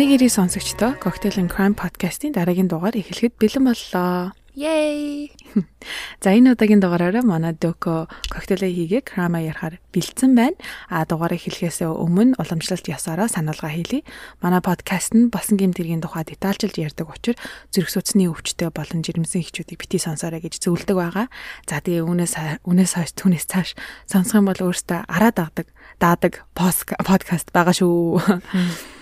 Амиг ирээ сонсогчдоо Cocktail and Crime podcast-ийн дараагийн дугаар эхлэхэд бэлэн боллоо. Yay! За энэ удаагийн дугаараараа манай Дөко коктейлээ хийгээ крама ярахаар бэлдсэн байна. А дугаараа эхлэхээс өмнө уламжлалт ясаараа сануулга хийлье. Манай подкаст нь басан гимтэргийн тухай детальчилж ярьдаг учраас зүрх судасны өвчтөй болон жирэмсэн эхчүүдийг бити сонсоорой гэж зөвлөдөг байгаа. За тэгээ үүнээс үүнээс хойш түүнээс цааш сонсох юм бол өөртөө араа дагдаг даадаг подкаст байгаа шүү.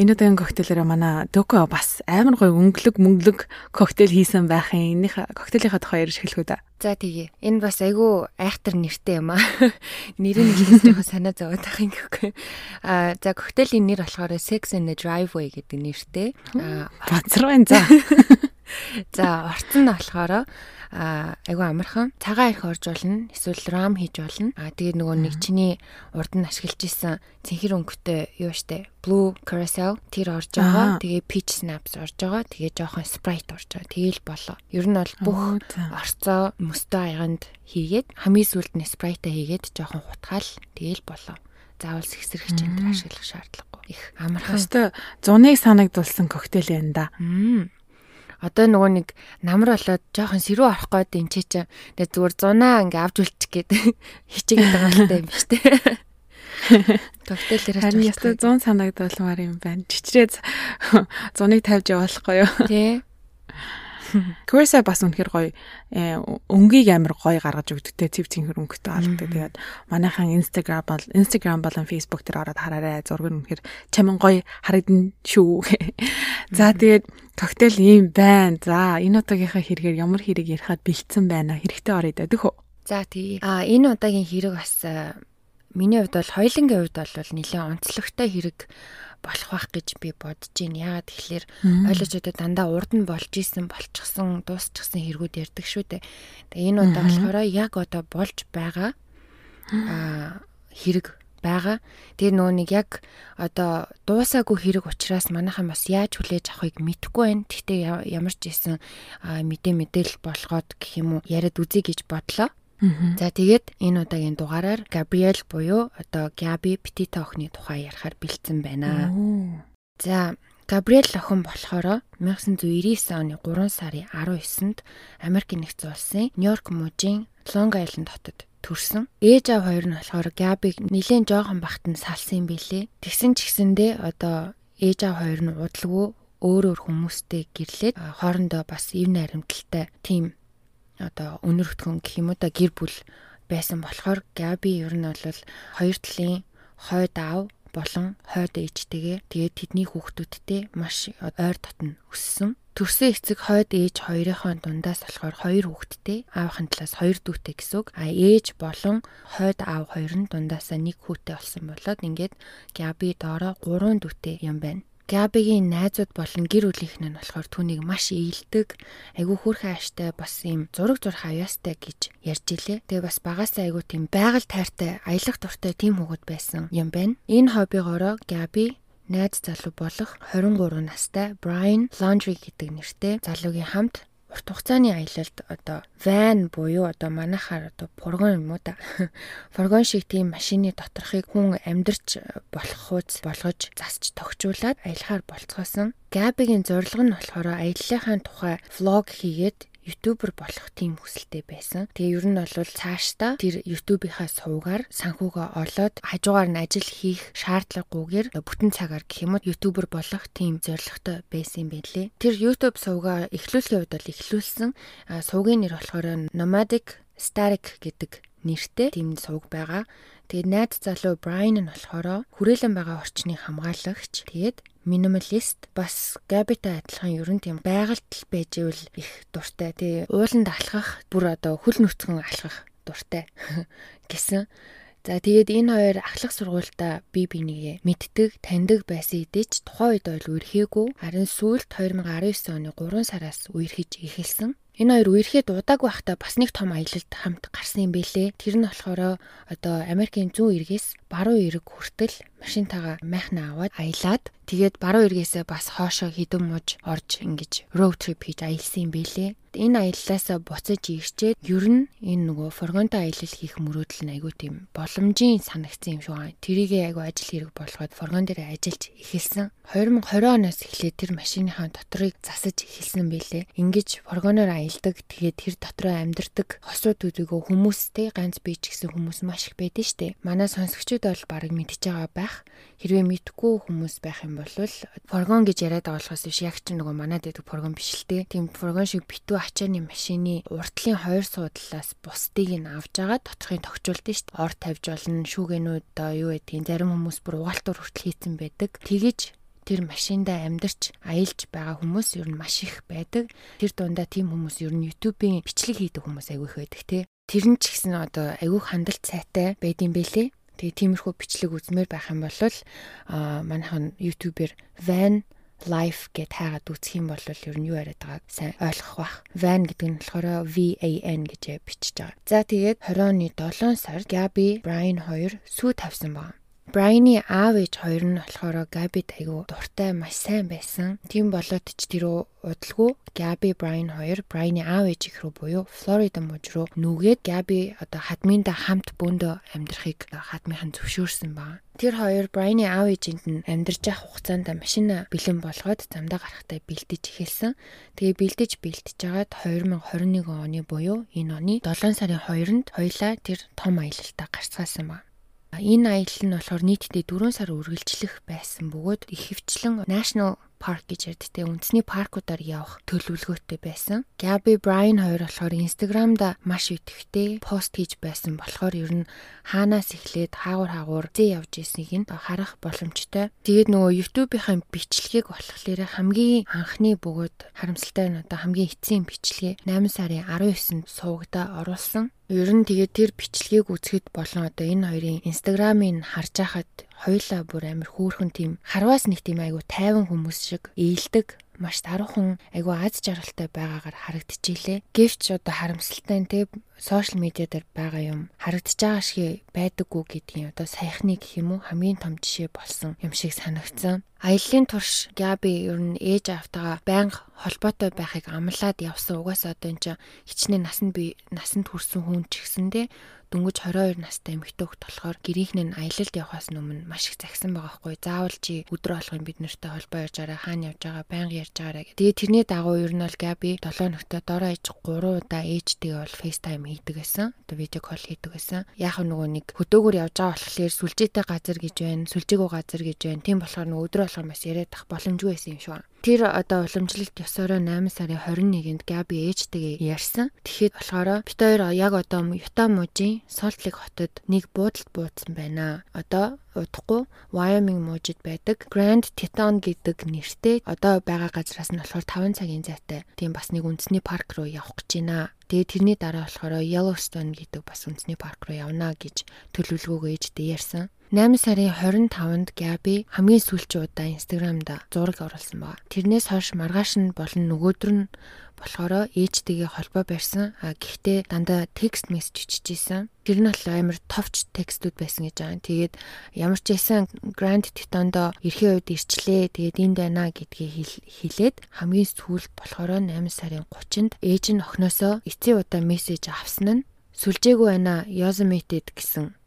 Энэ удаагийн коктейлээрээ манай Дөко бас амар гоё өнгөлөг мөнгөлөг коктейл хийсэн байхын энийх коктейлийнхаа тухай ярьж хэлэхүү да. За тэгээ. Энэ бас айгүй айхтар нэртэй юм аа. Нэрийг хэлж жоохон санаа зовоод байх юм гэхгүй. Аа за коктейлийн нэр болохоор Sex in the Driveway гэдэг нэртэй. Аа бацар байна за. За орцсон нь болохоор а айгу амархан. Цагаан ирэх орж болно эсвэл рам хийж болно а тэгээ нөгөө нэг чиний урд нь ашиглаж исэн цэнхэр өнгөтэй юу штэ blue carousel тэр орж байгаа. Тэгээ peach snaps орж байгаа. Тэгээ жоохон sprite орж байгаа. Тэгээл болоо. Ер нь бол бүх орцоо мөстөө аяганд хийгээд хамгийн сүүлд нь sprite хийгээд жоохон хутгаал тэгээл болоо. Заавал сэгсрэгч энэ ашиглах шаардлагагүй. Их амархан. Өстө зуныг санагдулсан коктейл юм да одоо нөгөө нэг намар болоод жоохон сэрүү авах гээд энэ чи чи тэгээ зүгээр зунаа ингээ авч үлчих гээд хичээгээд байгаа юм биш үү? Тогтоол яриач. Харин ястаа 100 санагдуулмаар юм байна. Чичрээ зуныг тавьж явуулахгүй юу? Тий. Курса бас үнэхэр гоё э, өнгийг амар гоё гаргаж өгдөгтэй цэв цэнхэр өнгөтэй олддог. Тэгээд манайхан Instagram бол Instagram болон Facebook дээр ороод хараарай. Зураг нь үнэхэр чамин гоё харагдана шүү. За тэгээд коктейл ийм байна. За энэ удаагийнхаа хэрэгээр ямар хэрэг ярихад бэлдсэн байна. Хэрэгтэй орё дэдэх үү? За тий. А энэ удаагийн хэрэг бас миний хувьд бол хоёлынгийн хувьд бол нэлээд онцлогтой хэрэг болох байх гэж би бодож байна. Яагаад тэгэхээр ойлгочдод дандаа урд нь болж исэн, болчихсон, дуусчихсан хэрэгүүд ярьдаг шүү дээ. Тэгээ энэ удаа болохоор яг одоо болж байгаа аа хэрэг байгаа. Тэр нөгөө нэг яг одоо дуусаагүй хэрэг учраас манайхан бас яаж хүлээж авахыг мэдэхгүй байна. Гэхдээ ямар ч ийсэн мэдээ мэдээлэл болгоод гэх юм уу яриад үзье гэж бодлоо. За тэгээд энэ удаагийн дугаараар Габриэл буюу одоо Габи Петита охины тухай ярихаар бэлдсэн байна. За Габриэл охин болохоор 1999 оны 3 сарын 19-нд Америк нэгдсэн улсын Нью-Йорк мужийн Long Island хотод төрсөн. Ээж аав хоёр нь болохоор Габиг нэлээд жоохон бахт нь салсан юм билээ. Тэгсэн ч гэсэндээ одоо ээж аав хоёр нь удалгүй өөр өөр хүмүүстэй гэрлээд хоорондоо бас ив найрамдалтай тийм одоо өнөр хөтгөн гэх юм уу да гэр бүл байсан болохоор Габи ер нь бол хоёр талын хойд аав болон хойд ээжтэйгээ тэгээд тэдний хүүхдүүдтэй маш ойр дотн өссөн. Төрсөн эцэг хойд ээж хоёрынхоо дундаас болохоор хоёр хүүхэдтэй аавынхын талаас хоёр дүүтэй гэсэн үг. А ээж болон хойд аав хоёр нь дундаасаа нэг хүүтэй болсон болоод ингээд Габи доороо гурван дүүтэй юм байна. Габигийн найзууд болон гэр бүлийнх нь болохоор түүнийг маш ийдэг, айгүй хөөрхөн ааштай бас юм зураг зурх аяастай гэж ярьж илээ. Тэгээ бас багасаа айгүй тийм байгаль тайртай, аялах дуртай тийм хүүхэд байсан юм байна. Энэ хоббигоороо Габи найз залуу болох 23 настай Brian Laundry гэдэг нэртэй залуугийн хамт урт хугацааны аялалд одоо ван буюу одоо манайхаар одоо фургон юм уу да. Фургон шиг тийм машины доторхыг хүн амьдрч болох хууц болгож засч тогтжуулаад аялахаар болцгоосон. Габигийн зорилго нь болохоор аяллахын тухай влог хийгээд ютубер болох тийм хүсэлтэй байсан. Тэгээ ер нь бол цаашдаа тэр ютубийнхаа сувгаар санхүүгөө олоод хажуугаар нь ажил хийх шаардлагагүйгээр бүтэн цагаар гэх юм уу ютубер болох тийм зорилготой байсан юм байлээ. Тэр ютуб сувгаа эхлүүлэхийн үед бол эхлүүлсэн. Сувгийн нэр болохоор Nomadic Static гэдэг нэртэй тийм сувг байгаа. Тэгээд найз залуу Брайан нь болохоор хүрээлэн байгаа орчныг хамгаалагч. Тэгээд минималист бас габитай адилхан ер нь тийм байгальтал байж ивэл их дуртай. Тэгээ ууланд алхах бүр одоо хөл нүцгэн алхах дуртай гэсэн. За тэгээд энэ хоёр ахлах сургуультай би бинийгээ мэддэг, таньдаг байсан эдэж тухайн үед бол үерхээгүй. Харин сүүлд 2019 оны 3 сараас үерхэж эхэлсэн. Энэ хоёр үерхээ дуудаагүй байхдаа бас нэг том аялалд хамт гарсан юм бэлээ. Тэр нь болохоор одоо Америкийн зүүн эргээс баруун эрэг хүртэл машинтаага майхна аваад аялаад тэгээд баруун эргээсээ бас хоошоо хідэн мууж орж ингэж road trip хийж аялсан юм бэлээ. энэ аяллаасаа буцаж ирчээд ер нь энэ нөгөө фургонтой аялал хийх мөрөөдөл нь айгүй тийм боломжийн санагдсан юм шиг байна. Тэрийгээ айгүй ажил хэрэг болгоод фургон дээр ажиллаж эхэлсэн. 2020 оноос эхлээд тэр машиныхаа дотрыг засаж эхэлсэн байлээ. Ингиж фургоноор аялдаг. Тэгээд тэр дотроо амьдардаг хосууд үдэгөө хүмүүстэй ганц би ч гэсэн хүмүүс маш их байдэн штэ. Манай сонсогчид бол баг мэдчихэж байгаа байх. Хэрвээ мэдгүй хүмүүс байх юм бол фургон гэж яриад байгаа болохоос биш яг ч нөгөө манад байдаг фургон биш л те. Тийм фургон шиг битүү ачааны машины уртлын хоёр суудлаас бусдыг нь авж байгаа доторхыг тогтжуулдээ шүү дээ. Ор тавьж болно, шүүгэнүүд одоо юу гэдгийг зарим хүмүүс бүр угаалтуур хүртэл хийцэн байдаг. Тэгэж тэр машиндаа амьдарч аялж байгаа хүмүүс ер нь маш их байдаг. Тэр дундаа тийм хүмүүс ер нь YouTube-ийн бичлэг хийдэг хүмүүс айгүй их байдаг тий. Тэр нь ч гэсэн одоо айгүй хандлт сайтай байдсан бэлээ. Тэгээ тиймэрхүү бичлэг үзмээр байх юм бол аа манайхан YouTube-ээр van life гэд хайгаад үзэх юм бол ер нь юу яриад байгааг сайн ойлгох бах. Van гэдэг нь болохоор VAN гэж бичиж байгаа. За тэгээд 20 оны 7 сард Gabi Brian хоёр сүү тавьсан байна. Брайны аав ээж хоёр нь болохоор Габид айгүй дуртай маш сайн байсан. Тийм болоод ч тэр удалгүй Габи Брайан хоёр Брайны аав ээж их рүү буюу Флорида мужи руу нүгээд Габи одоо хадминда хамт бөөндөө амьдрахыг хадмынхан зөвшөөрсөн баг. Тэр хоёр Брайны аав ээжинд нь амьдарч явах хугацаанд машина бэлэн болгоод замдаа гарахтаа бэлдэж эхэлсэн. Тэгээ бэлдэж бэлдэж жагаад 2021 оны буюу энэ оны 7 сарын 2-нд хоёлаа тэр том аялалтаа гарцгаасан баг. Энэ аялал нь болохоор нийтдээ 4 сар үргэлжлэх байсан бөгөөд их хвчлэн National парк гэж ярьдтэй үндэсний паркуудаар явах төлөвлөгөөтэй байсан. Gabi Brian хоёр болохоор Instagram-да маш идэвхтэй пост хийж байсан болохоор ер нь хаанаас эхлээд хаагур хаагур зээ явж ирснийг нь харах боломжтой. Тэгээд нөгөө YouTube-ийн бичлэгийг болохоор хамгийн анхны бөгөөд харамсалтай нь одоо хамгийн эцсийн бичлэгээ 8 сарын 19-нд сувагда оруулсан. Ер нь тэгээд тэр бичлэгийг үзэхэд болон одоо энэ хоёрын Instagram-ыг харж байхад хоёлаа бүр амар хөөрхөн тийм харваас нэг тийм айгу тайван хүмүүс шиг ээлдэг маш даруухан айгу аз жаргалтай байгаагаар харагдчихжээ. Гэвч одоо харамсалтай нь те сошиал медиа дээр байгаа юм харагдаж байгаа шиг байдаггүй гэдгийг одоо саяхны гэх юм уу хамгийн том жишээ болсон юм шиг санагдсан. Аяллаа турш Габи ер нь ээж автагаа байнга холбоотой байхыг амлаад явсан. Угаасаа одоо энэ чинь хичнээн насанд би насанд хүрсэн хүн ч гэсэндээ дөнгөж 22 настай эмэгтэй хөлт болохоор гэрийнх нь аялалд явахаас өмнө маш их загсан байгаа хгүй. Заавал чи өдрө болгон бид нартай холбоо ярьж байгаа хаана явж байгаа байнга ярьж байгаарэ гэх. Тэгээ тэрний дагуу ер нь бол Габи 7 ногтой дороо ээж 3 удаа ээжтэйгээ бол FaceTime хийдэг байсан. Одоо видео кол хийдэг байсан. Яг нөгөө нэг хөдөөгөр явж байгаа болохоор сүлжээтэй газар гэж байна, сүлжээгөө газар гэж байна. Тийм болохоор нөгөө өдрө болгон бас яриад тах боломжгүй байсан юм байна. Тэр одоо уламжлалт ёсороо 8 сарын 21-нд Габи ээжтэйгээ ярьсан. Тэгэхэд болохоор бит хоёр яг одоо Юта мужийн Солт Лейк хотод нэг буудалд буудсан байна. Одоо удахгүй Wyoming мужид байдаг Grand Teton гэдэг нэртэй одоо байгаа газраас нь болохоор 5 цагийн зайтай. Тийм бас нэг үндэсний парк руу явах гэж байна. Тэгээ тэрний дараа болохоор Yellowstone гэдэг бас үндэсний парк руу явна гэж төлөвлөгөөгөө ээжтэй ярьсан. 8 сарын 25-нд Gabi хамгийн сүүлчийн удаа Instagram-да зураг оруулсан баг. Тэрнээс хойш маргааш нь болон нөгөөдөр нь болохоор ээжтэйгээ холбоо барьсан. А гэхдээ дандаа текст мессеж бичижсэн. Тэр нь бол амар товч текстүүд байсан гэж байгаа. Тэгээд ямар ч байсан Grand Teton-доо эрхийн үед ирчлээ. Тэгээд энд байна гэдгийг хэлээд хамгийн сүүлд болохоор 8 сарын 30-нд ээж нь охиноосоо эцсийн удаа мессеж авсан нь сүлжээгүй байна Yosemite гэсэн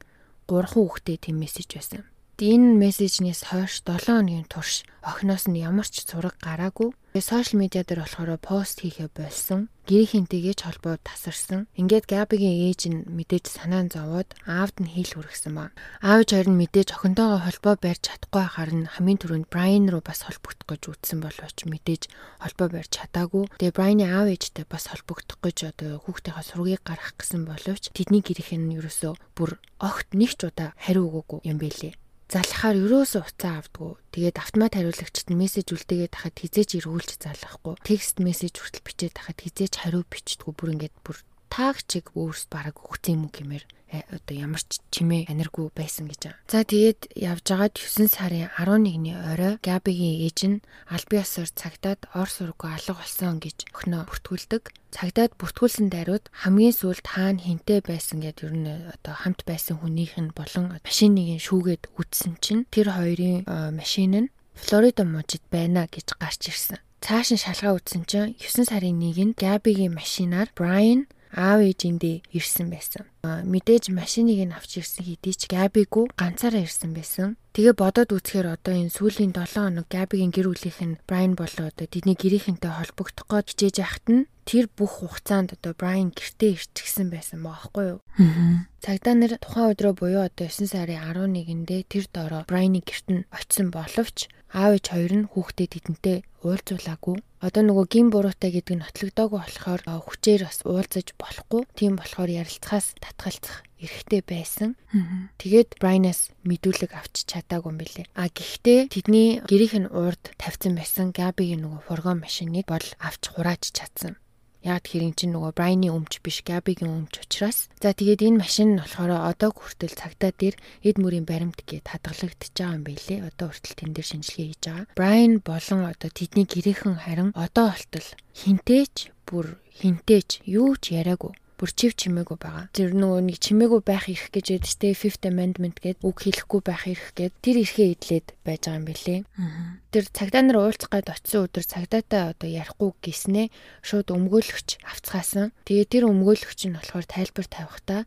гурван хүүхдээ тийм мессеж байсан. Энэ мессежнээс хойш 7 хоногийн турш охиноос нь ямар ч зураг гараагүй. Сошиал медиа дээр болохоор пост хийхэ болсон. Гэрийнхэнтэйгээ ч холбоо тасарсан. Ингээд Габигийн ээж нь мэдээж санаа зовоод аавд нь хэл хүргэсэн ба. Аавч хоёр нь мэдээж охинтойгоо холбоо барьж чадахгүй хахаар нь хамгийн түрүүнд Брайан руу бас холбогдох гэж үзсэн боловч мэдээж холбоо барьж чадаагүй. Тэгээ Брайаны аав ээжтэй бас холбогдох гэж одоо хүүхдийнхээ сургийг гаргах гэсэн боловч тэдний гэрийнхэн нь ерөөсөө бүр огт нэг ч удаа хариу өгөөгүй юм бэлээ залхахаар ерөөсөө уцаа авдгүй. Тэгээд автомат хариулагчид нь мессеж үлдээгээд тахад хизээч эргүүлж залхахгүй. Текст мессеж хүртэл бичээд тахад хизээч хариу бичдэггүй. Бүр ингээд бүр тааг чиг өөрс бараг өгсөн юм гэмээр одоо ямар ч чимээ аниргүй байсан гэж. За тэгээд явж байгаад 9 сарын 11-ний орой Габигийн ээж нь ёсоор цагтаад ор сургуу алга болсон гэж өхнөө бүртгүүлдэг. Цагдаад бүртгүүлсэн даруйд хамгийн сүүлд хаана хинтээ байсан гэд ер нь одоо хамт байсан хүнийх нь болон машиныг шүүгээд үтсэн чинь тэр хоёрын машин нь Флорида мужид байна гэж гарч ирсэн. цааш нь шалгаа үзсэн чинь 9 сарын 1-нд Габигийн машинаар Брайан аав ээжиндээ ирсэн байсан. Мэдээж машиныг нь авч ирсэн хэдий ч Габигүү ганцаараа ирсэн байсан. Тэгээ бодоод үзэхээр одоо энэ сүүлийн 7 хоног Габигийн гэр бүлийнх нь Брайан болоо одоо тэдний гэрийнхэнтэй холбогдох гээд хичээж яхад нь тэр бүх хугацаанд одоо Брайан гэртээ ирчихсэн байсан баахгүй юу? Цагдаа нар тухайн өдрөө буюу одоо 9 сарын 11-ндээ тэр дороо Брайаны гэрт нь очисон боловч аав ээж хоёр нь хүүхдээ тэдэнтэй уулзуулаагүй. Одоо нөгөө гин буруутай гэдэг нь нотлогдоогүй болохоор хүчээр бас уулзаж болохгүй. Тийм болохоор ярилцахаас татгалзах эрхтэй байсан. Тэгээд Брайнаас мэдүүлэг авч чадаагүй юм билэ. А гэхдээ тэдний гэрийнх нь урд тавьсан байсан Габигийн нөгөө фургон машиныг бол авч хурааж чадсан. Яг хэрэг чинь нөгөө Брайны өмч биш Габигийн өмч учраас. За тэгээд энэ машин нь болохоор одоо хүртэл цагтаа дээр эд мөрийн баримт гээд хадгалагдчихж байгаа юм билэ. Одоо хүртэл тэн дээр шинжилгээ хийж байгаа. Брайн болон одоо тэдний гэрээхэн харин одоо болтол хинтээч бүр хинтээч юу ч яриаггүй бүр чив чимээгүй байгаа. Тэр нөгөө нэг чимээгүй байх ирэх гэж ядчтэй Fifth Amendment гээд үг хэлэхгүй байх ирэх гээд тэр эрхээ идлээд байж байгаа юм билэ. Тэр цагдаа нар уулзах гээд очисон өдөр цагдаатай одоо ярихгүй гиснээ шууд өмгөөлөгч авцгаасан. Тэгээ тэр өмгөөлөгч нь болохоор тайлбар тавихтаа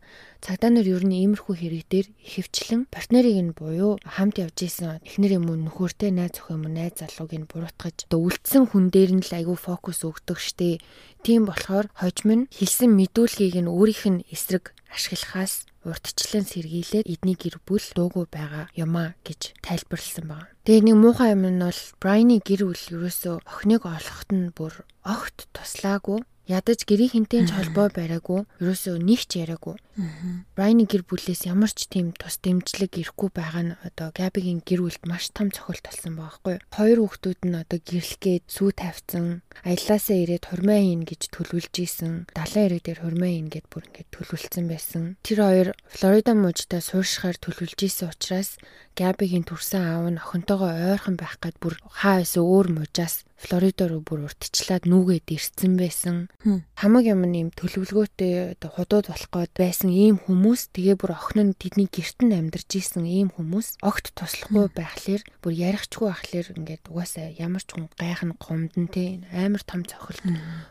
цагдаа нар ер нь иймэрхүү хэрэг дээр ихэвчлэн партнерыг нь буюу хамт явж исэн эхнэр юм уу нөхөртэй найз охин юм уу найз залууг нь буруутгаж одоо үлдсэн хүн дээр нь л айгүй фокус өгдөг штэ. Тийм болохоор хожим нь хэлсэн мэдүүлгийг нь өөрийнх нь эсрэг ашиглахаас урдчлан сэргийлээд эдний гэр бүл дуугүй байгаа юмаа гэж тайлбарлсан байна. Тэгээ нэг муухай юм нь бол Брайны гэр бүл ерөөсөө охиныг олоход нь бүр огт туслаагүй ядаж гэрийнхэнтэй ч холбоо бариагүй ерөөсөө нэг ч яриагүй. Брайны гэр бүлээс ямар ч тийм тус дэмжлэг ирэхгүй байгаа нь одоо Габигийн гэр бүлд маш том цохилт болсон байгаа байхгүй. Хоёр хүүхдүүд нь одоо гэрлэгээд сүү тавьсан, аяллаасаа ирээд хурмаа хийн гэж төлөвлөж исэн. Далайн ирэг дээр хурмаа хийн гэд бүр ингээд төлөвлөсөн байсан. Тэр хоёр Флорида мужидаа сууршихаар төлөвлөж исэн учраас Габигийн төрсэн аав нь охинтойгоо ойрхон байх гад бүр хаа эсвэл өөр мужаас Флоридо руу бүр уртчлаад нүгээд ирсэн байсан. Хамаг юм нэм төлөвлөгөөтэй одоо худууд болох гээд байсан ийм хүмүүс тэгээ бүр охин нь тэдний герт нь амьдарч исэн ийм хүмүүс огт туслахгүй байхлаэр бүр ярихчгүй байхлаэр ингээд угаасаа ямар ч хүн гайхна гомдон те амар том цохилт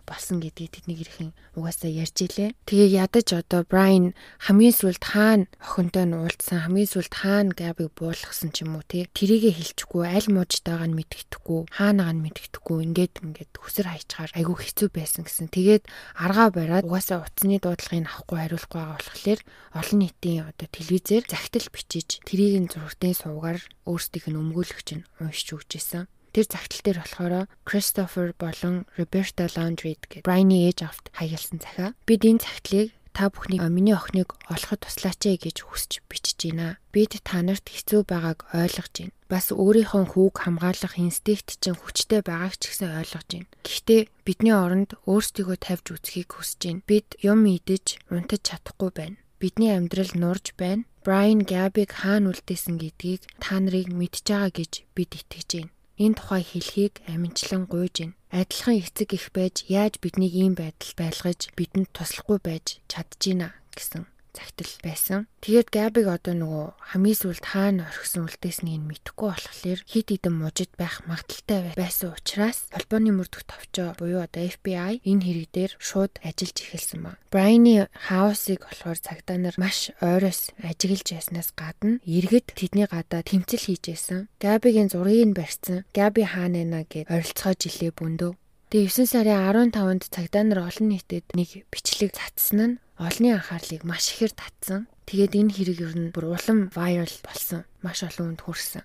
болсон гэдгийг тэдний гэрхэн угаасаа ярьж илээ. Тэгээ ядаж одоо Брайан хамгийн сүүлд хаана охинтой нь уулзсан хамгийн сүүлд хаана Габиг буулгасан ч юм уу те тэрийгэ хэлчихгүй аль мужтайгаа нь мэдгэдэхгүй хаанагаа нь мэдгэдэг мэдхгүй ингээд ингээд хүсэр хайчаар айгүй хэцүү байсан гэсэн. Тэгээд аргаа бариад угаасаа утасны дуудлагыг авахгүй хариулахгүй байгаа болохоор олон нийтийн одоо телевизээр загтал бичиж тэрийг нь зургтын суугаар өөрсдийнх нь өмгөөлөгч нь уншиж өгч исэн. Тэр загтал дээр болохоор Christopher болон Roberta Laundrie гэдэг Brian-ы ээж авт хаягдсан захаа. Бид энэ загтлыг та бүхний миний охиныг олоход туслаач ээ гэж хүсэж бичиж байна. Бид та нарт хэцүү байгааг ойлгож байна. Бас өөрийнхөө хүүг хамгаалах инстинкт чинь хүчтэй байгааг ч гэсэн ойлгож байна. Гэхдээ бидний оронд өөрсдийгөө тавьж үзхийг хүсэж байна. Бид юм идэж, унтаж чадахгүй байна. Бидний амьдрал нурж байна. Брайан Габиг хаана үлдээсэн гэдгийг та нарыг мэдж байгаа гэж бид итгэж байна. Энэ тухай хэлхийг аминчлан гуйж байна. Адилхан эцэг их байж яаж биднийг ийм байдал байлгаж бидэнд туслахгүй байж чадчихна гэсэн цагтл байсан. Тэгээд Габиг одоо нөгөө хамгийн сүлд хаана орхисон үлдээснийг нь мэдэхгүй болохоор хит хитэн мужид байх магадaltaй байсан учраас холбооны мөрдөх товчоо буюу одоо FBI энэ хэрэг дээр шууд ажиллаж эхэлсэн ба. Брайны хаусыг болохоор цагдаа нар маш ойроос ажиглаж яснаас гадна иргэд тэдний гадаа тэмцэл хийж байсан. Габигийн зургийг нь барьсан. Габи хаана нэ гэд оролцоо жилээ бүндөө Тэгээ 9 сарын 15-нд цагдаа нар олон нийтэд нэг бичлэг цацсан нь олонний анхаарлыг маш ихээр татсан. Тэгээд энэ хэрэг ер нь бүр улам viral болсон. Маш олон хүнд хүрсэн.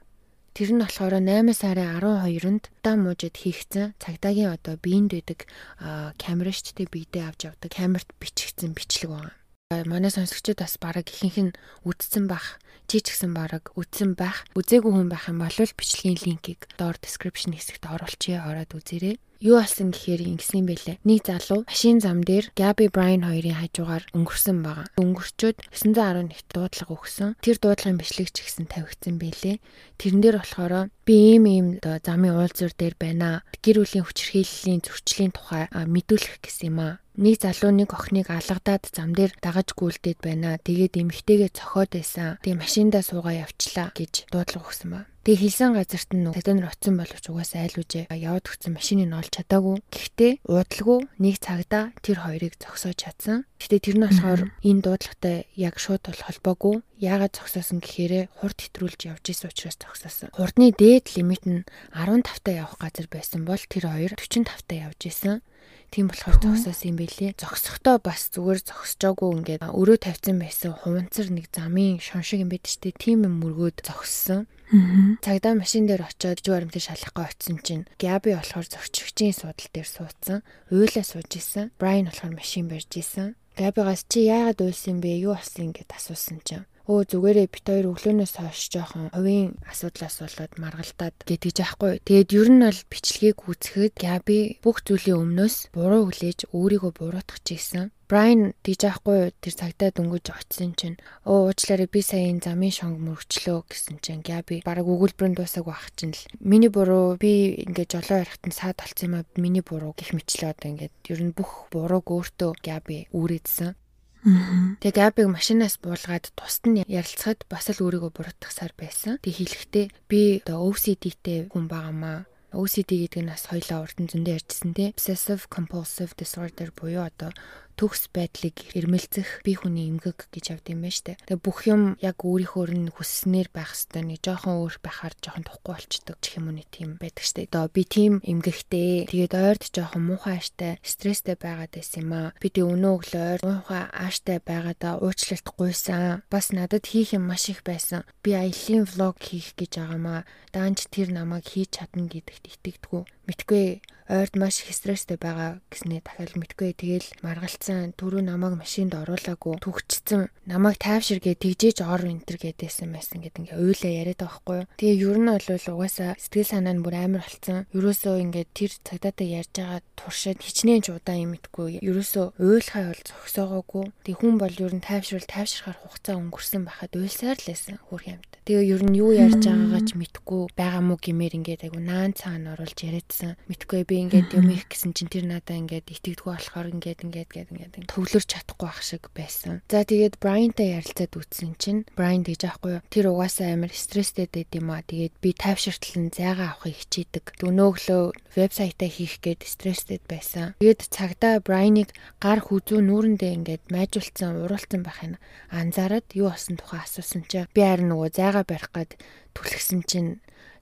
Тэр нь болохоор 8 сарын 12-нд Дамужид хийгдсэн цагдаагийн одоо биеинд байдаг камера штэ биедээ авч явдаг камерт бичигдсэн бичлэг байна. Манай сонсогчид бас бараг ихэнх нь үдцсэн бах чи ч гэсэн баг үдсэн байх үзээгүй хүн байх юм бол бичлэгийн линкийг доор description хэсэгт оруулчихъя ороод үзээрэй. Юу болсон гэхээр ингэсэн байлээ. Нэг залуу машин зам дээр Gabi Bryan хоёрын хажуугаар өнгөрсөн байгаа. Өнгөрчөөд 911 дуудлага өгсөн. Тэр дуудлагын бичлэг ч гэсэн тавигдсан байлээ. Тэрэн дээр болохоор би ийм ийм оо замын уулзуур дээр байна. Гэр бүлийн хүчирхийллийн зөрчлийн тухай мэдүүлэх гэсэн юм аа нэг залуу нэг охиныг алгадаад зам дээр дагаж гүйлдээд байна. Тэгээд эмэгтэйгээ цохоод байсан. Тэгээ машиндаа суугаа явчлаа гэж дуудлага өгсөн ба. Тэгээ хэлсэн газарт нь цагдаа нар очсон боловч угаасаа айл үжээ яваад өгсөн машиныг олж чадаагүй. Гэхдээ уудлгүй нэг цагдаа тэр хоёрыг зогсоож чадсан. Гэхдээ тэр нь болохоор энэ дуудлагатай яг шууд бол холбоогүй. Яагаад зогсоосон гэхээр хурд хэтрүүлж явж исэн учраас зогсоосон. Хурдны дээд лимит нь 15 та явах газар байсан бол тэр хоёр 45 та явж исэн. Тийм болохоор зогсоосон юм билээ. Зогсохдоо бас зүгээр зогсожоогүй ингээд өрөө тавьсан байсан хуванцар нэг замын шоншиг юм байд штэ. Тийм юм мөргөөд зогссон. Цагдаа машин дээр очиод жуу баримтыг шалгахаа очисон чинь Габи болохоор зөрчигчийн суудал дээр суудсан. Уйлаа сууж исэн. Брайан болохоор машин барьж исэн. Габигаас чи яагаад уйлсан бэ? Юу болсон гэд асуусан чинь өө зүгээрээ бит хоёр өглөөнөөс хойш жоохон хувийн асуудлаас болоод маргалтаад гэдгийж аахгүй. Тэгээд ер нь бол бичлэгийг үүсгэхэд Габи бүх зүйлийн өмнөөс буруу хүлээж өөрийгөө буруутгах гэсэн. Брайан тийж аахгүй тэр цагтаа дөнгөж очисон чинь өө уучлаарай би сая энэ замын шонг мөрчлөө гэсэн чинь Габи бараг өгүүлбэрэн дуусаагүй ах чинь л миний буруу би ингээд жолоо ярахтан саад болцсон юм а миний буруу гих мэтлээ одоо ингээд ер нь бүх бурууг өөртөө Габи үүрээдсэн. Тэгээ Габиг машинаас буулгаад тусад нь ярилцахад бас л өөрийгөө буруутгахсаар байсан. Тэг хэлэхдээ би одоо OCD-тэй хүн байгаамаа. OCD гэдэг нь бас хоёлаа урд нь зөндөө ярьжсэн тий. Obsessive compulsive disorder буюу одоо төгс байдлыг эрмэлзэх бие хүний эмгэг гэж авд юм байна штэ. Тэгээ бүх юм яг өөрийнхөө нь хүсснээр байх хэвээр нэг жоохон өөр байхаар жоохон тухгүй болчдөг гэх юм уу тийм байдаг штэ. Одоо би тийм эмгэгтэй. Тэгээд ойрд жоохон муухай ааштай, стресстэй байгаад байсан юм аа. Би тэг өнөө өглөө ойр муухай ааштай байгаадаа уучлалт гуйсан. Бас надад хийх юм маш их байсан. Би аялын влог хийх гэж байгаамаа. Даанч тэр намайг хийж чадна гэдэгт итгэдэггүй. Мэдгүй ойрд маш их стресстэй байгаа гэснээ дахиад мэдгүй. Тэгэл маргалцсан түрүү намайг машинд оруулаагүй түгчсэн. Намайг тайвширгээ тэгжээж ор энтер гэдээсэн байсан гэдэг ингээ уйлаа яриад байхгүй. Тэгээ ер нь бол угаасаа сэтгэл санаа нь бүр амар болцсон. Ерөөсөө ингээ тэр цагдаатай ярьж байгаа туршаад хичнээн ч удаан юм итгүй. Ерөөсөө уйлахаа бол зогсоогоогүй. Тэг хүн бол ер нь тайвшруул тайвширхаар хугацаа өнгөрсөн байхад уйлсаар л байсан хөрх юмд. Тэгээ ер нь юу ярьж байгаагаа ч мэдгүй байгаа мó гэмээр ингээд айгу наан цаана оруулж яриадсан. Мэдгүй би ингээд юм их гэсэн чинь тэр надаа ингээд итгэдэггүй болохоор ингээд ингээд гээд ингээд төвлөрч чадахгүй ах шиг байсан. За тэгээд Брайантай ярилцаад үтсэн чинь Брайан гэж аахгүй юу? Тэр угаасаа амар стресстэй байд юм аа. Тэгээд би тайвширтлан зайгаа авахыг хичээдэг. Өнөөглөө вебсайтаа хийх гээд стресстэй байсан. Тэгээд цагдаа Брайаныг гар хүзүү нүүрэндээ ингээд майжуулсан, уруулсан байхын анзаараад юу болсон тухай асуусан чинь би харин нөгөө зайгаа барих гээд түлхсэн чинь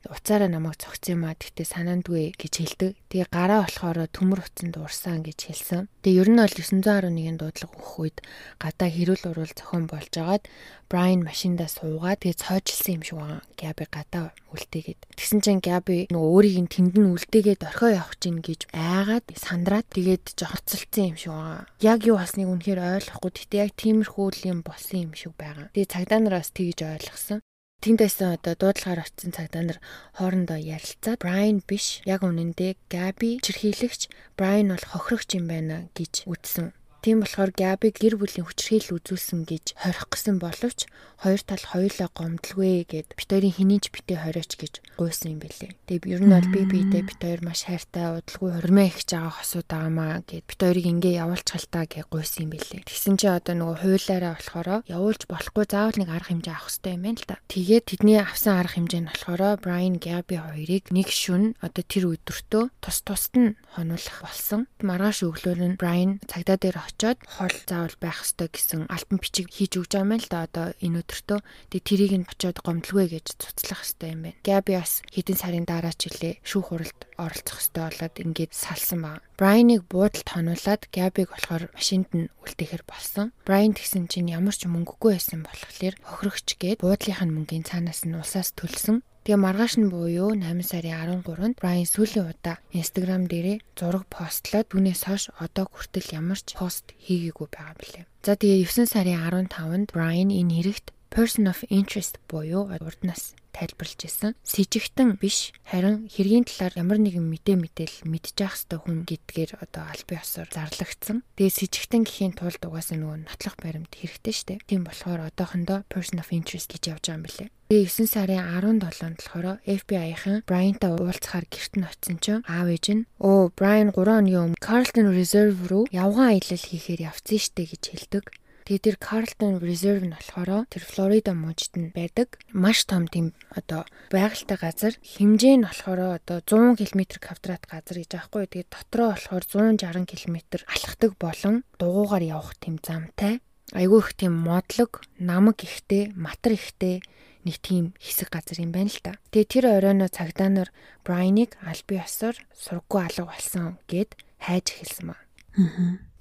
уцаараа намайг цогцсон юм а тэгтээ санаандгүй гэж хэлдэг. Тэгээ гараа болохоор төмөр утсан дуурсан гэж хэлсэн. Тэгээ ер нь бол 911-ийн дуудлага өгөх үед гадаа хэрүүл урал зохион болж агаад Брайан машиндаа суугаад тэгээ цойжилсан юм шиг байгаа. Габи гадаа үлдээгээд. Тэгсэн чинь Габи нөгөө өөрийг нь тэнд нь үлдээгээд орхио явах чинь гэж айгаад сандраад тэгээд жохоцолцсон юм шиг байгаа. Яг юу болсныг үнэхээр ойлгохгүй. Тэгтээ яг тиймэрхүү юм болсон юм шиг байгаа. Тэгээ цагдаа нараас тэгж ойлгосон. Тэнд байсан одоо дуудлагаар очсон цагдаа нар хоорондоо ярилцаад Брайан биш яг үнэндээ Габи чирхийлэгч Брайан бол хохирогч юм байна гэж үтсэн. Тийм болохоор Габи гэр бүлийн хүчрхийл үзүүлсэн гэж хорих гэсэн боловч хоёр тал хоёулаа гомдлгүй гэд битэрийн хинийч битээ хориоч гэж гуйсан юм бэлээ. Тэгээ ер нь бол би биедээ бит хоёр маш хайртай удалгүй хормоо ихж байгаа хосууд байгаамаа гэд бит хоёрыг ингээ явуулчихалтаа гэж гуйсан юм бэлээ. Тэгсэн чи одоо нөгөө хуулаараа болохоор явуулж болохгүй заавал нэг арга хэмжээ авах хэрэгтэй юм байна л да. Тэгээд тэдний авсан арга хэмжээ нь болохоор Брайан Габи хоёрыг нэг шүн одоо тэр өдөртөө тус тусад нь хонуулах болсон. Маргааш өглөөр нь Брайан цагдаа дээр очиод хол заавал байх ёстой гэсэн альбан бичиг хийж өгч байгаа юм л да одоо энэ өдөртөө. Тэгээ тэрийг нь очиод гомдлгүй гэж цуцлах ёстой юм байна. Габи бас хэдэн сарын дараа ч үлээ шүүх хуралд оролцох ёстой болоод ингээд салсан баг. Брайаныг буудалд хонуулад Габиг болохоор машинд нь үлдээхэр болсон. Брайан тэгсэн чинь ямар ч мөнгөгүй байсан болохоор хохирогч гээд буудлынх нь мөнгөний цаанаас нь улсаас төлсөн. Тэгээ маргааш нь буюу 8 сарын 13-нд Брайан сүүлийн удаа Instagram дээрээ зураг постлоод түүнээс хойш одоо хүртэл ямар ч пост хийгээгүй байгаа билээ. За тэгээ 9 сарын 15-нд Брайан энэ хэрэгт person of interest буюу урднаас тайлбарлаж исэн. Сэжигтэн биш харин хэргийн талаар ямар нэгэн мэдээ мэдээл мэдчих хэвээр хүн гэдгээр одоо аль бие осоор зарлагдсан. Тэгээ сэжигтэн гэхийн тулд угаасаа нөгөө нотлох баримт хэрэгтэй штэ. Тийм болохоор одоохондоо person of interest гэж явж байгаа юм билээ. Тэгээ 9 сарын 17-нд болохоор FBI-ийн Брайантай уулзахаар гэрт нь очисон чинь аав ээж нь "Оо, Брайан 3 өдрийн өмнө Carlton Reserve руу явган аялал хийхээр явцсан штэ" гэж хэлдэг. Тэгээ тэр Carlton Reserve нь болохоор тэр Флорида мужид нь байдаг маш том тийм одоо байгальтай газар. Хэмжээ нь болохоор одоо 100 км квадрат газар гэж аахгүй. Тэгээ дотроо болохоор 160 км алхдаг болон дугуугаар явах тийм замтай. Айгүй их тийм модлог, намаг ихтэй, матар ихтэй нэг тийм хэсэг газар юм байна л та. Тэгээ тэр оройноо цагдаа нар Брайныг аль бие осоор сургуу алга болсон гэд хайж эхэлсэн ба.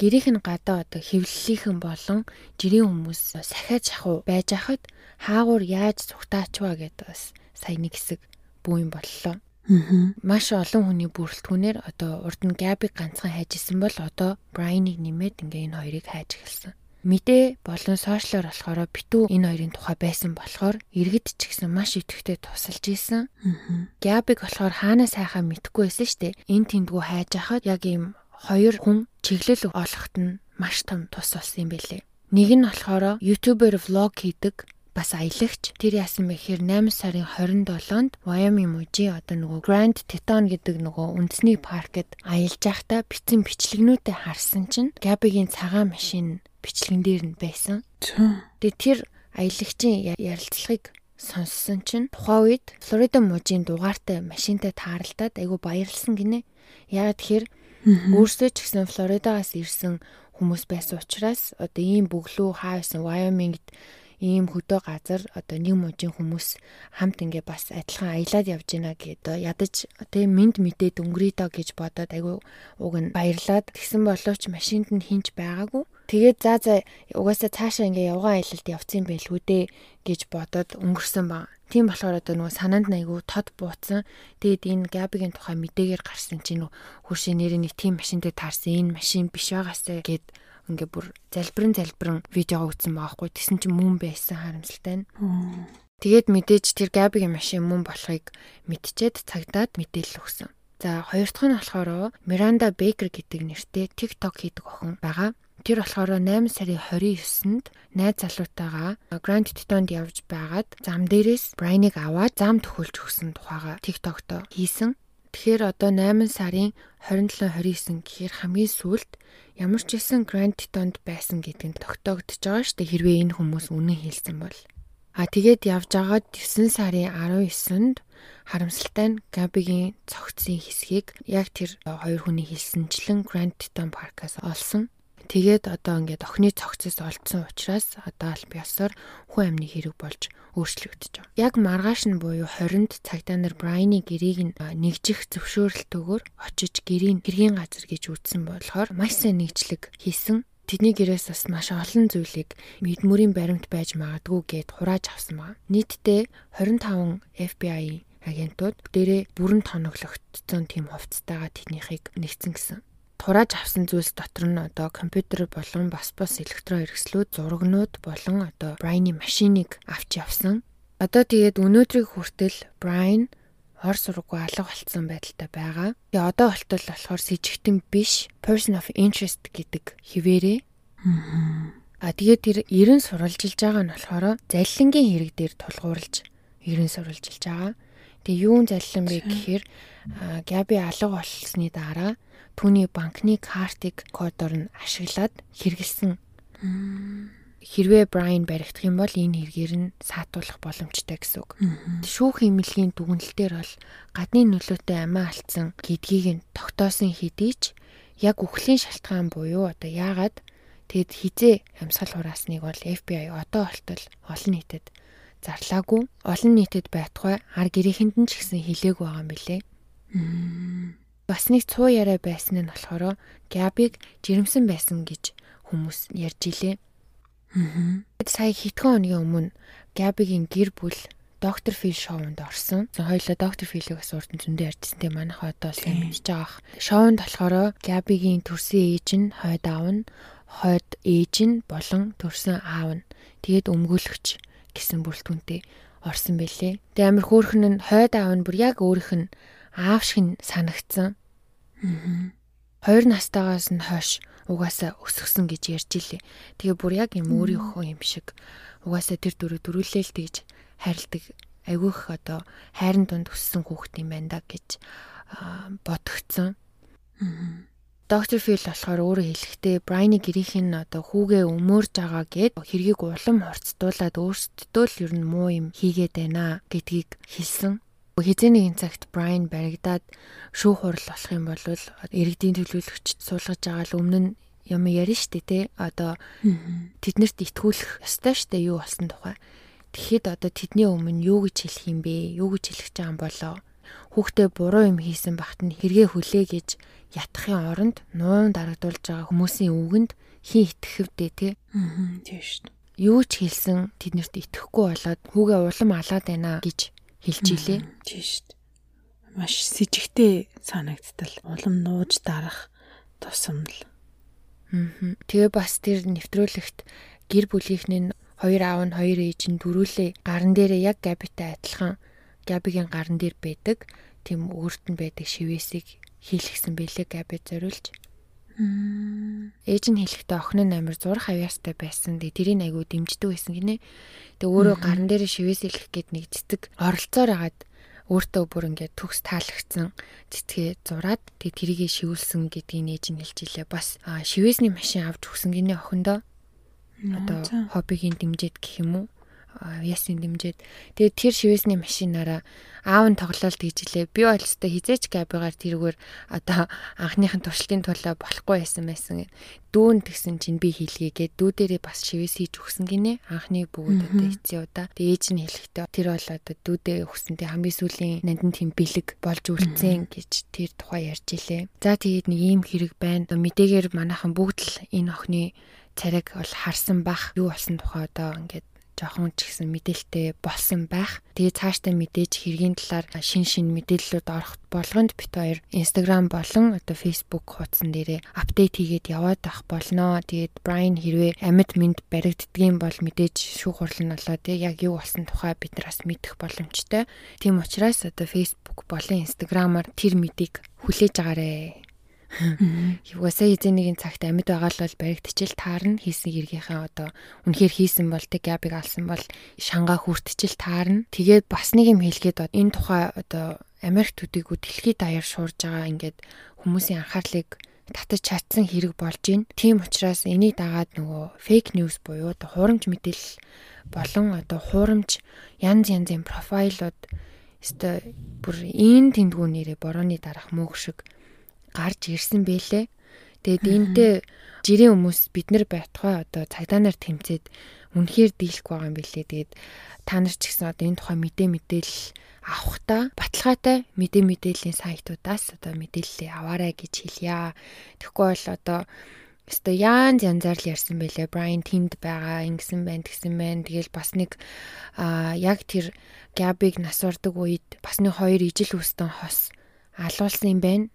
Гэрийнх нь гадаа одоо хөвлөлийнхэн болон жирийн хүмүүс сахиад шахуу байж хахад хаагуур яаж цугтаачваа гэдээ бас сайн нэг хэсэг бүү юм боллоо. Маш олон хүний бүрэлдэхүүнээр одоо урд нь Габиг ганцхан хайжсэн бол одоо Брайныг нэмээд ингээ энэ хоёрыг хайж эхэлсэн. Мэдээ болон сошиалор болохоор битүү энэ хоёрын тухай байсан болохоор иргэд ч гэсэн маш идэвхтэй тусалж исэн. Габиг болохоор хаанаа сайхан мэдхгүй байсан шүү дээ. Энэ тэндгүү хайж хахад яг ийм хоёр хүн чиглэл олоход нь маш том тус болсон юм байлээ. Нэг нь болохоор YouTube-ээр влог хийдэг бас аялагч. Тэр яасан бэ гэхээр 8 сарын 27-нд Wyoming мужийн одоо нөгөө Grand Teton гэдэг нөгөө үндэсний паркет аялж байхдаа бицэн бичлэгнүүдэд харсан чинь Gabby-гийн цагаан машин бичлэгэн дээр нь байсан. Тэгээ тэр аялагчийн ярилцлагыг сонссон чинь тухайн үед Флорида мужийн дугаартай машинтай тааралдаад айгу баярлсан гинэ. Яг тэгэхээр Өөрсдөө ч гэсэн Флоридагаас ирсэн хүмүүс байсан учраас одоо ийм бөглөө хаа байсан Wyoming-д ийм хөдөө газар одоо нэг мужийн хүмүүс хамт ингээ бас адилхан аялаад явж байна гэдэг ядаж тэгээ минд мэдээд өнгөрөө доо гэж бодоод айгүй уг нь баярлаад тэгсэн боловч машинд нь хинч байгаагүй Тэгээд за за угаасаа цаашаа ингээ явган аялалд явцсан байлгүй дээ гэж бодоод өнгөрсөн ба. Тийм болохоор одоо нөгөө санаанд айгу тод бууцсан. Тэгээд энэ Габигийн тухай мэдээгээр гарсан чинь хуршийн нэрийн нэг тийм машинтай таарсан. Энэ машин биш байгаасаа гэд ингээ бүр залбирэн залбирэн видео өгсөн байгаа хгүй. Тэсэн чинь мөн байсан харамсалтай нь. Тэгээд мэдээж тэр Габигийн машин мөн болохыг мэдчихэд цагдаад мэдээлэл өгсөн. За хоёр дахь нь болохоор Miranda Baker гэдэг нэртэй TikTok хийдэг охин байгаа. Тэр болохоор 8 сарын 29-нд найз залуутайгаа Grand Teton-д явж байгаад зам дээрээс Brian-ыг аваад зам төхөөлж өгсөн тухайга TikTok-то хийсэн. Тэгэхээр одоо 8 сарын 27 29 гэхээр хамгийн сүүлд ямар ч исэн Grand Teton-д байсан гэдэг нь тогтоогдож байгаа шүү дээ хэрвээ энэ хүмүүс үнэн хэлсэн бол. А тэгээд явж агаад 9 сарын 19-нд харамсалтай нь Габигийн цогцсон хэсгийг яг тэр хоёр хүний хэлсэнчлэн Grand Teton паркаас олсон. Тэгээд одоо ингээд охины цогцос олдсон учраас одоо аль биесээр хүн амны хэрэг болж өөрчлөгдөж байгаа. Яг маргааш нь буюу 20-нд цагдаа нар Брайны гэрээг нь нэгжих зөвшөөрөлтөөр очиж гэрийн хэргийн газар гэж үзсэн болохоор маш сайн нэгжлэг хийсэн. Тэдний гэрээс бас маш олон зүйлийг мэдмөрийн баримт байж магадгүй гэд хурааж авсан байна. Нийтдээ 25 FBI агентууд дээрээ бүрэн тоноглогдсон тийм хувцастайгаа тэднийхийг нэгцэн гэсэн турааж авсан зүйлс дотор нь одоо компьютер болон бас бас электрон хэрэгслүүд, зурагнууд болон одоо Брайны машиныг авч явсан. Одоо тэгээд өнөөдрийг хүртэл Брайн ор сургуу алга болцсон байдалтай байгаа. Тэгээ одоо болтол болохоор с ิจ гтэн биш person of interest гэдэг хിവэрээ. Аа тэгээд тэр 90 сурвалжилж байгаа нь болохоор заллингийн хэрэг дээр тулгуурлаж 90 сурвалжилж байгаа. Тэгээ юун заллин бэ гэхээр Габи алга болсны дараа түүний банкны картыг кодоор нь ашиглаад хэрэгэлсэн. Хэрвээ Брайан баригдах юм бол энэ хэрэгээр нь саатуулах боломжтой гэсэн үг. Шүүх эмнэлгийн дүгнэлтээр бол гадны нөлөөтэй амиа алдсан гэдгийг нь тогтоосон хэдий ч яг үхлийн шалтгаан буюу одоо яагаад тэгэд хизээ амьсгал хураасныг бол FBI одоо болтол олон нийтэд зарлаагүй. Олон нийтэд байтугай ар гэрээхэнд нь ч гэсэн хэлээг байгаа юм билэ. Бас нэг цуу яриа байсан нь болохоор Габиг жирэмсэн байсан гэж хүмүүс ярьж илээ. Аа. Сая хэдхэн хоногийн өмнө Габигийн гэр бүл доктор Фил шоунд орсон. Хоёлоо доктор Филийг бас урд нь зөндөө ярьжсэн тийм манайх одоо сайн мэдж байгаа. Шоунд болохоор Габигийн төрсөн ээж нь хойд аав нь, хойд ээж нь болон төрсөн аав нь тэгээд өмгөөлөгч гэсэн бүрэлдэхүүнтэй орсон байлээ. Тэгээ амир хөөрхөн нь хойд аав нь бүр яг өөрийнх нь аав шиг нь санагдсан. Аа. Хоёр настайгаас нь хойш угаасаа өсгсөн гэж ярьж илээ. Тэгээ бүр яг юм өөрийнхөө юм шиг угаасаа тэр дөрөв дөрүүлээл тэгж хайрладаг айгүйх одоо хайрын дунд өссөн хүүхэд юм байна да гэж бодогдсон. Доктор Фил болохоор өөрөө хэлэхдээ Брайны гэрийнх нь одоо хүүгээ өмөрж байгаа гэд хэргийг улам хорцдуулаад өөрсдөө л ер нь муу юм хийгээд байна гэдгийг хэлсэн. Хизээ нэгэн цагт Брайан баригдаад шүүх хурал болох юм бол иргэдийн төлөөлөгчд суулгаж байгаа л өмнө нь юм ярина штэ тий. Одоо тэднэрт итгүүлэх ёстой штэ юу болсон тухай. Тэгэхэд одоо тэдний өмнө юу гэж хэлэх юм бэ? Юу гэж хэлэх гэж байгаа юм болоо? Хүүхдээ буруу юм хийсэн багт нь хэрэгээ хүлээ гэж ятахын оронд нуун дарагдуулж байгаа хүмүүсийн үгэнд хин итгэвдээ тий. Аа тийм дээ. Юу ч хэлсэн тэднэрт итгэхгүй болоод хүүгээ улам алаад байна гэж хэлж илээ. Тийм шүү дээ. Маш сэжигтэй санагдтал. Улам нууж дарах тусамл. Аа. Тэгээ бас тэр нэвтрүүлэгт гэр бүлийнхний хоёр аав нь хоёр ээж нь дөрүүлээ гарн дээрээ яг Габитай адилхан Габигийн гарн дээр байдаг. Тэм өөрт нь байдаг шивээсийг хийлгсэн бэлээ Габи зориулж. Ээж нь хэлэхдээ охин нь амар зурх авьяастай байсан. Тэгээ тэрийг айгуу дэмждэг байсан гинэ. Тэгээ өөрөө гарн дээр шивээс илгэх гээд нэг цэцэг оролцоор агаад өөртөө бүр ингээд төгс таалагдсан цэцгээ зураад тэгээ тэрийгэ шивүүлсэн гэдгийг нээж нь хэлж илээ. Бас шивээсний машин авч өгсөн гинэ охиндоо. Одоо хоббигийн дэмжиж гэх юм уу? Ясын дэмжиж тэгээд тэр шивээсний машинаараа аав нь тоглолт хийжлээ. Би бол өстой хизээч габигаар тэрүүгээр одоо анхныхын туршилтын тулаа болохгүй байсан байсан. Дүүн тэгсэн чинь би хийлгээгээд дүү дээрээ бас шивээс хийж өгсөн гинэ. Анхны бүгд одоо эцсийн удаа. Тэгээд ээж нь хэлэхдээ тэр бол одоо дүүдээ өгсөнтэй хамгийн сүүлийн нандин тийм бэлэг болж үлдсэн гэж тэр тухай ярьж илээ. За тэгээд нэг ийм хэрэг байна. Мэдээгээр манайхан бүгд л энэ охины цариг бол харсан бах юу болсон тухай одоо ингээд жоохон ч гэсэн мэдээлэлтэй болсон байх. Тэгээ цаашдаа мэдээж хэргийн талаар шин шин мэдээллүүд орох болгонд бит хоёр Instagram болон одоо Facebook хуудсан дээрээ апдейт хийгээд яваад ах болно. Тэгээд Brian хэрвээ амьд мэд баригддгийн бол мэдээж шүүх хурал нь болоо тэг яг юу болсон тухай бид нараас мэдэх боломжтой. Тийм учраас одоо Facebook болон Instagram-аар тэр мэдийг хүлээж агаарэ. Юугасаа эзэн нэгэн цагт амьд байгаа л бол баригдчил таарна хийсэн хэргийнхээ одоо үнэхээр хийсэн бол тэг габиг алсан бол шангаа хүртчил таарна. Тэгээд бас нэг юм хэлгээд энэ тухай одоо Америк төдийгүй дэлхийд даяар шуурж байгаа ингээд хүмүүсийн анхаарлыг татаж чадсан хэрэг болж байна. Тийм учраас энийг дагаад нөгөө фейк ньюс буюу одоо хуурамч мэдээлэл болон одоо хуурамч янз янзын профайлууд өстой бүр ийн тэндгүү нэрээ борооны дараах мөг шиг гарч ирсэн бэлээ. Тэгээд энтэй жирийн хүмүүс бид нар байтугай одоо цагдаа нар тэмцээд үнэхээр дийлэх байгаа юм билээ. Тэгээд та нар ч гэсэн одоо энэ тухай мэдээ мэдээлэл авахта баталгаатай мэдээ мэдээллийн сайтуудаас одоо мэдээлэлээ аваарай гэж хэлье. Тэгэхгүй бол одоо Өстө яан янзаар л ярьсан байлээ. Брайан тэнд байгаа, ингэсэн байна, тэгсэн байна. Тэгэл бас нэг аа яг тэр Габиг нас урдаг үед бас нэг хоёр ижил үстэн хос алуулсан юм байна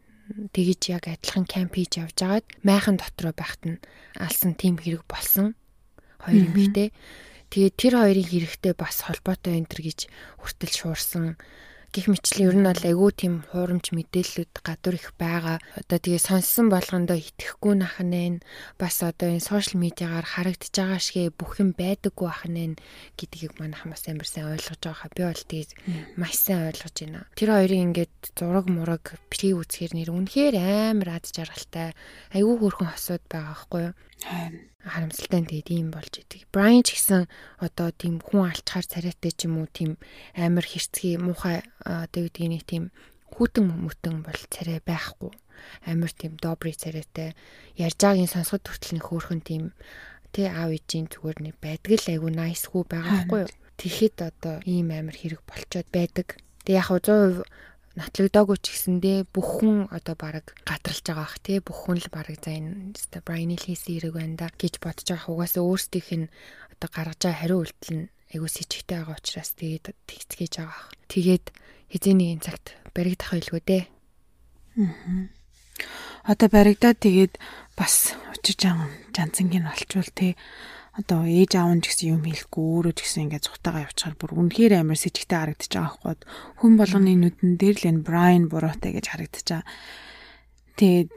тэгэж яг адилхан кемп хийж явж агаад майхан дотроо байхад нь алсан тийм хэрэг болсон. Хоёр эмэгтэй. Тэгээд тэр хоёрын хэрэгтэй бас холбоотой энэ төр гэж хүртэл шуурсан гих мэтлэн ер нь бол айгүй тийм хуурамч мэдээллүүд гадуур их байгаа. Одоо тэгээ сонссон болгондоо итгэхгүй нахнаа бас одоо энэ сошиал медиагаар харагдаж байгаа шигэ бүх юм байдаггүй ахнаа гэдгийг манайхан бас амар сайн ойлгож байгаа. Би бол тэгээ маш сайн ойлгож байна. Тэр хоёрын ингээд зураг мураг битгий үзэхэр нэр үнэхээр амар ад жаргалтай. Айгүй хөрхөн хосууд байгаа байхгүй юу? Харамсалтай тэгээд ийм болж идэг. Брайан ч гэсэн одоо тийм хүн алчхаар царайтай ч юм уу тийм амар хэрцгий муухай одоо гэдгийг нэг тийм хүүтэн мөтөн бол царай байхгүй. Амар тийм добри царайтай ярьж байгаагийн сонсоход хүртэл нэг хөөрхөн тийм тэ аав ээжийн зүгээр нэг байдаг л айгу хүү байгаа байхгүй юу. Тэгэхэд одоо ийм амар хэрэг болцоод байдаг. Тэг яг 100% нотлогдоогүй ч гэсэндээ бүх хүн одоо баг гадралж байгаа бах тий бүх хүн л баг за энэ Брайны хийсэн хэрэг байна да гэж бодож байгаа угаасаа өөрсдийнх нь одоо гаргаж байгаа хариу үйлдэл нь айгуу сэжигтэй байгаа учраас тэгээд тэгцгээж байгаа бах. Тэгээд хизээний энэ цагт баригдах байлгүй дээ. Аа. Одоо баригдаад тэгээд бас очиж ан жанцангийн олчвол тий одоо ээж аав нь ч гэсэн юм хэлэхгүй өөрөө ч гэсэн ингээд цухтагаа явчихаар бүр үнэхээр амар сэжигтэй харагдаж байгаа хгүй хүн болгоны нүдэн дээр л энэ Брайан буруутай гэж харагдаж байгаа. Тэгээд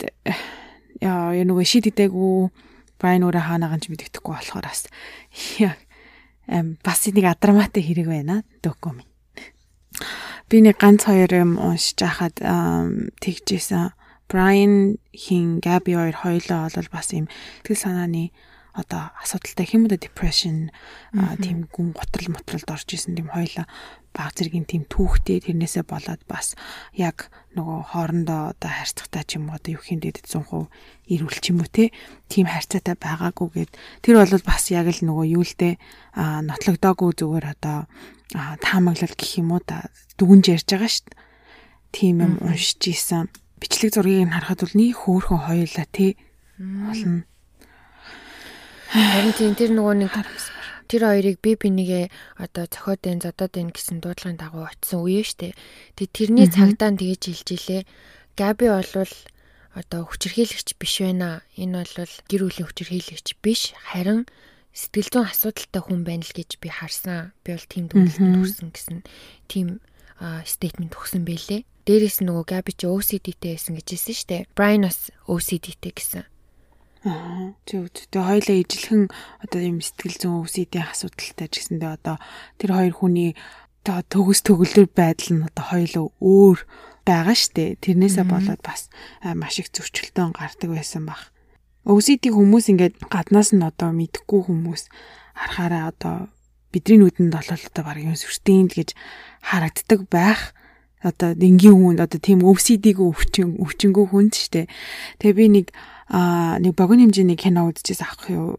яа яг нөгөө шид идэггүй Брайан өөрөө хаанагаан ч мэддэхгүй болохоор бас яг бас нэг адраматай хэрэг байна докум. Би нэг ганц хоёр юм уншиж хахад тэгжсэн Brian хин Gabi хоёр хоёлоо бол бас ийм тэгэл санааны одоо асуудалтай хэм үү depression тийм гүн готрол мотролд орж исэн тийм хоёлоо баг зэргийн тийм түүхтэй тэрнээсээ болоод бас яг нөгөө хоорондоо одоо харьцагтай ч юм уу одоо юу хийдэд 100% ирүүл ч юм уу те тийм харьцаатай байгаагүйгээд тэр бол бас яг л нөгөө юу л дээ нотлогдоогүй зүгээр одоо таамаглал гэх юм уу да дүгнж ярьж байгаа шүү дээ тийм юм уншиж исэн бичлэг зургийг нь харахад бол нэг хөөхөн хоёулаа тий болно харин тийм тэр нөгөө нэг тэр хоёрыг би бинийгээ одоо зохиод энэ зодоод энэ гэсэн дуудлагын дагуу очисон үе штэ. Тэг тэрний цагдаа тэгэж хэлж илээ. Габи болвол одоо хүчирхийлэгч биш байна. Энэ бол гэр бүлийн хүчирхийлэгч биш. Харин сэтгэл зүйн асуудалтай хүн байна л гэж би харсан. Би бол тийм дүгнэлтэнд хүрсэн гэсэн тийм стейтмент өгсөн байлээ. Дээрээс нөгөө Габи ч OCD-тэй байсан гэж хэлсэн дээ. Брайан бас OCD-тэй гэсэн. Аа зөв зөв. Хоёлаа ижилхэн одоо юм сэтгэл зүйн OCD-ийн асуудалтай ч гэсэндээ одоо тэр хоёр хүний төгс төгөлдөр байдал нь одоо хоёлоо өөр байгаа штэ. Тэрнээсээ болоод бас маш их зөрчилдөөн гардаг байсан баг. OCD хүмүүс ингээд гаднаас нь одоо мэдхгүй хүмүүс харахаараа одоо бидний нүдэнд болол одоо баг юм сүртэй гэж харагддаг байх одоо энгийн хүн одоо тийм OCD-г өвчин өвчнгөө хүн штэ. Тэгээ би нэг аа нэг богино хэмжээний кино үзчихсэн ах юу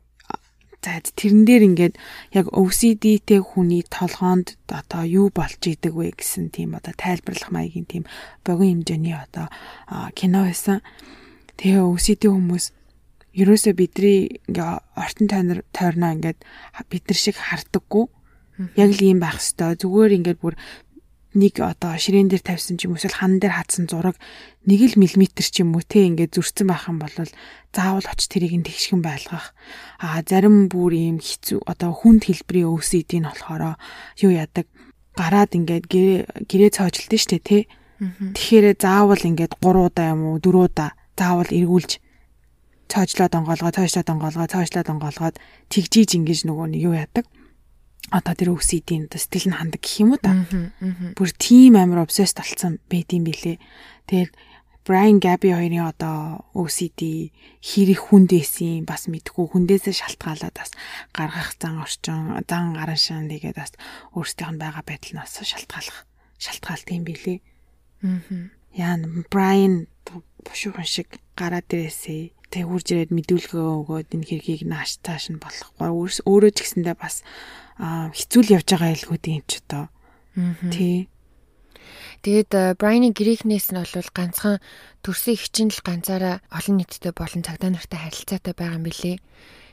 За тэрэн дээр ингээд яг OCD-тэй хүний толгоонд одоо юу болж идэг вэ гэсэн тийм одоо тайлбарлах маягийн тийм богино хэмжээний одоо кино байсан. Тэгээ OCD хүмүүс ерөөсөө бидний ингээ ортон тойрноо тойрноо ингээд бид нар шиг хардаггүй. Яг л ийм байх хэвээр зүгээр ингээд бүр нэг одоо ширээн дээр тавьсан ч юм эсвэл хан дээр хатсан зураг 1 мм ч юм уу те ингээд зурцсан байх юм бол заавал оч тэрийг нь тэгшгэн байлгах. А зарим бүр ийм хэцүү одоо хүнд хэлбэрийн OCD нь болохоор юу яадаг гараад ингээд гэрээ цоожлдсон штэ те. Тэгэхээр заавал ингээд 3 удаа юм уу 4 удаа заавал эргүүлж цоожлоод онгоолгоо, цоожлоод онгоолгоо, цоожлоод онгоолгоод тэгжиж ингэж нөгөө нэг юу яадаг одоо тэр OCD-ийн сэтгэл нь хандаг гэх юм уу та. Бүр тийм амар obsessed болсон байдсан билээ. Тэгээд Brian Gabi хоёрын одоо OCD хэрэг хүндээсэн бас мэдгүй хүндээсээ шалтгаалаад бас гаргах зан орчин, зан гарын шин тэгээд бас өөрсдийнх нь байгаа байдал нь бас шалтгаалах шалтгаалт юм билээ. Аа. Яа Brian бушуухан шиг гараа дээрээсээ тэг үрж ирээд мэдүүлгээ өгөөд энэ хэргийг нааш тааш нь болохгүй. Өөрөө ч гэсэндээ бас хэцүүл явж байгаа илгүүдийн ч одоо. Тий. Тэгээд Брайны грекнээс нь бол ганцхан төрсөн их чинь л ганцаараа олон нийтэд болон цагдаа нартай харилцаатай байгаа юм билэ.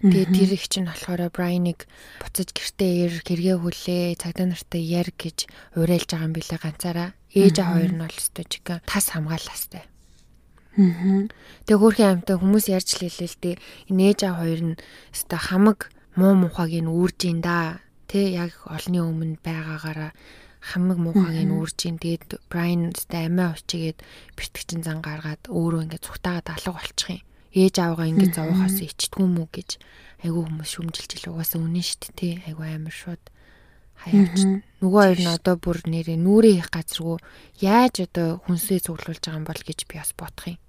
Тэгээд тэр их чинь болохоор Брайныг буцаж гэртээ ир гэргээ хүлээ цагдаа нартай яр гэж уриалж байгаа юм билэ ганцаараа. Ээж аа хоёр нь бол өстой чиг тас хамгаалаастай. Тэгээ хөөрхөн амтай хүмүүс ярьж лээ л дээ. Энэ ээж аа хоёр нь өстой хамаг муу мухаг нь үүрж ин да. Тэ яг олны өмнө байгаагаараа хамиг муухайг нь үүрж ин тэгээд Брайан сте амиа учигээд бэртгчин зан гаргаад өөрөө ингээд цухтаагаад алга болчих юм. Ээж аваагаа ингээд зовоохоос ичдгүй мүү гэж айгүй хүмүүс шүмжилж ил угаасаа үнэн штт тий айгүй амар шууд хаягч нөгөө хоёр нь одоо бүр нэрээ нүрээ их газаргүй яаж одоо хүнсээ цуглуулж байгаа юм бол гэж би бас бодох юм.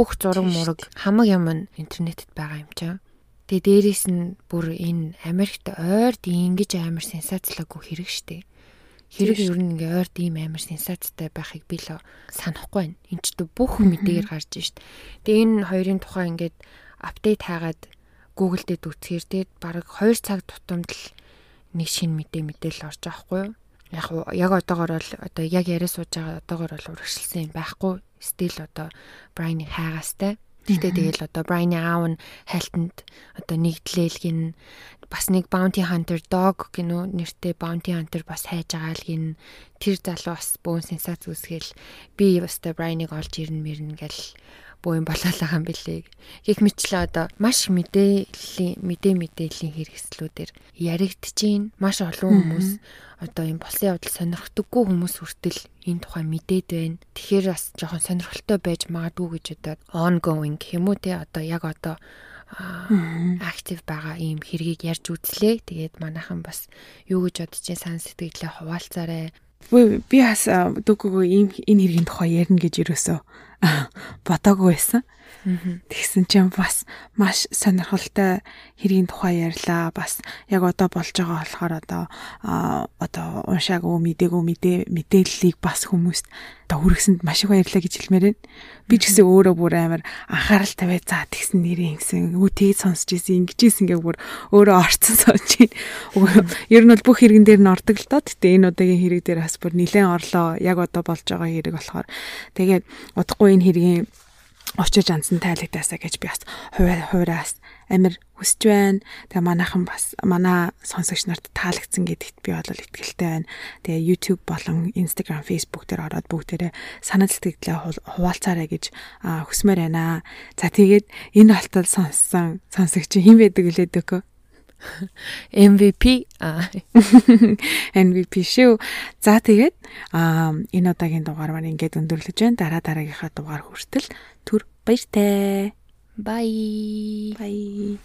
Бүх зураг мураг хамаг юм интернетэд байгаа юм чам. Тэгээ дээрээс нь бүр энэ Америкт ойрд ингэж амар сенсацлаагүй хэрэг штэ. Хэрэг ер нь ингээ ойрд ийм амар сенсацтай байхыг би л санахгүй байна. Энд ч бүх мэдээгээр гарч штэ. Тэгээ энэ хоёрын тухай ингээд апдейт хаагаад Google дээр үзэхээр тэгээд бараг 2 цаг тутамд л нэг шин мэдээ мэдээл орж байгаа хгүй юу? Яг яг одоогор бол одоо яг яриа сууж байгаа одоогор бол урагшилсан юм байхгүй. Стил одоо Брайны хайгаастай. Тэгтээ тэгэл одоо Брайны аав нь хайлтанд одоо нэгдлээл гин бас нэг Bounty Hunter Dog гинөө нэртэй Bounty Hunter бас хайж байгаа л гин тэр залуу бас бөөн сенсац үсгээл би та Брайныг олж ирнэ мэрнэ гэл боо юм болоолаа юм бэлээ. Гэх мэтлээ одоо маш мэдээллийн мэдээ мэдээллийн хэрэгслүүдээр яригдчихээн маш олон хүмүүс одоо юм болсон явдал сонирхдаггүй хүмүүс хүртэл энэ тухай мэдээд байна. Тэгэхээр бас жоохон сонирхолтой байж магадгүй гэж одоо ongoing уу те одоо яг одоо актив байгаа ийм хэргийг ярьж үзлээ. Тэгээд манайхан бас юу гэж бодож сан сэтгэлээ хуваалцаарай. Би бас дөгөгөө ийм энэ хэргийн тухай ярина гэж юусоо бодоогүй байсан. Тэгсэн чинь бас маш сонирхолтой хэргийн тухай ярьлаа. Бас яг одоо болж байгаа болохоор одоо одоо уншаагүй мдээгүй мэдээ мэдээллийг бас хүмүүст одоо хүргэсэнд маш их баярлалаа гэж хэлмээр байна. Би ч гэсэн өөрөө бүр амар анхаарал тавиад за тэгсэн нэрээ ингэсэн үүдийг сонсч ийсэн ингэж ийсэн гэх бүр өөрөө орцсон сууж байна. Ер нь бол бүх хэрэгэн дээр нь ордог л доо. Гэтэ энэ удаагийн хэрэг дээр бас бүр нилээн орлоо. Яг одоо болж байгаа хэрэг болохоор тэгээд удахгүй энэ хэргийн очиж ансан тайлэгдаасаа гэж би бас хуваараас амир хүсэж байна. Тэгээ манайхан бас манай сонсогч нарт таалагдсан гэдэгт би бол итгэлтэй байна. Тэгээ YouTube болон Instagram, Facebook дээр ороод бүгдээрээ санал сэтгэлдээ хуваалцаарай гэж хүсмээр байна. За тэгээд энэ болтол сонссон сонсогч хэн байдаг үлээд өгөө? MVP MVP шүү. За тэгээд энэ удаагийн дугаар маань ингээд өндөрлөж байна. Дараа дараагийнхаа дугаар хүртэл түр баяртай. Bye. Bye.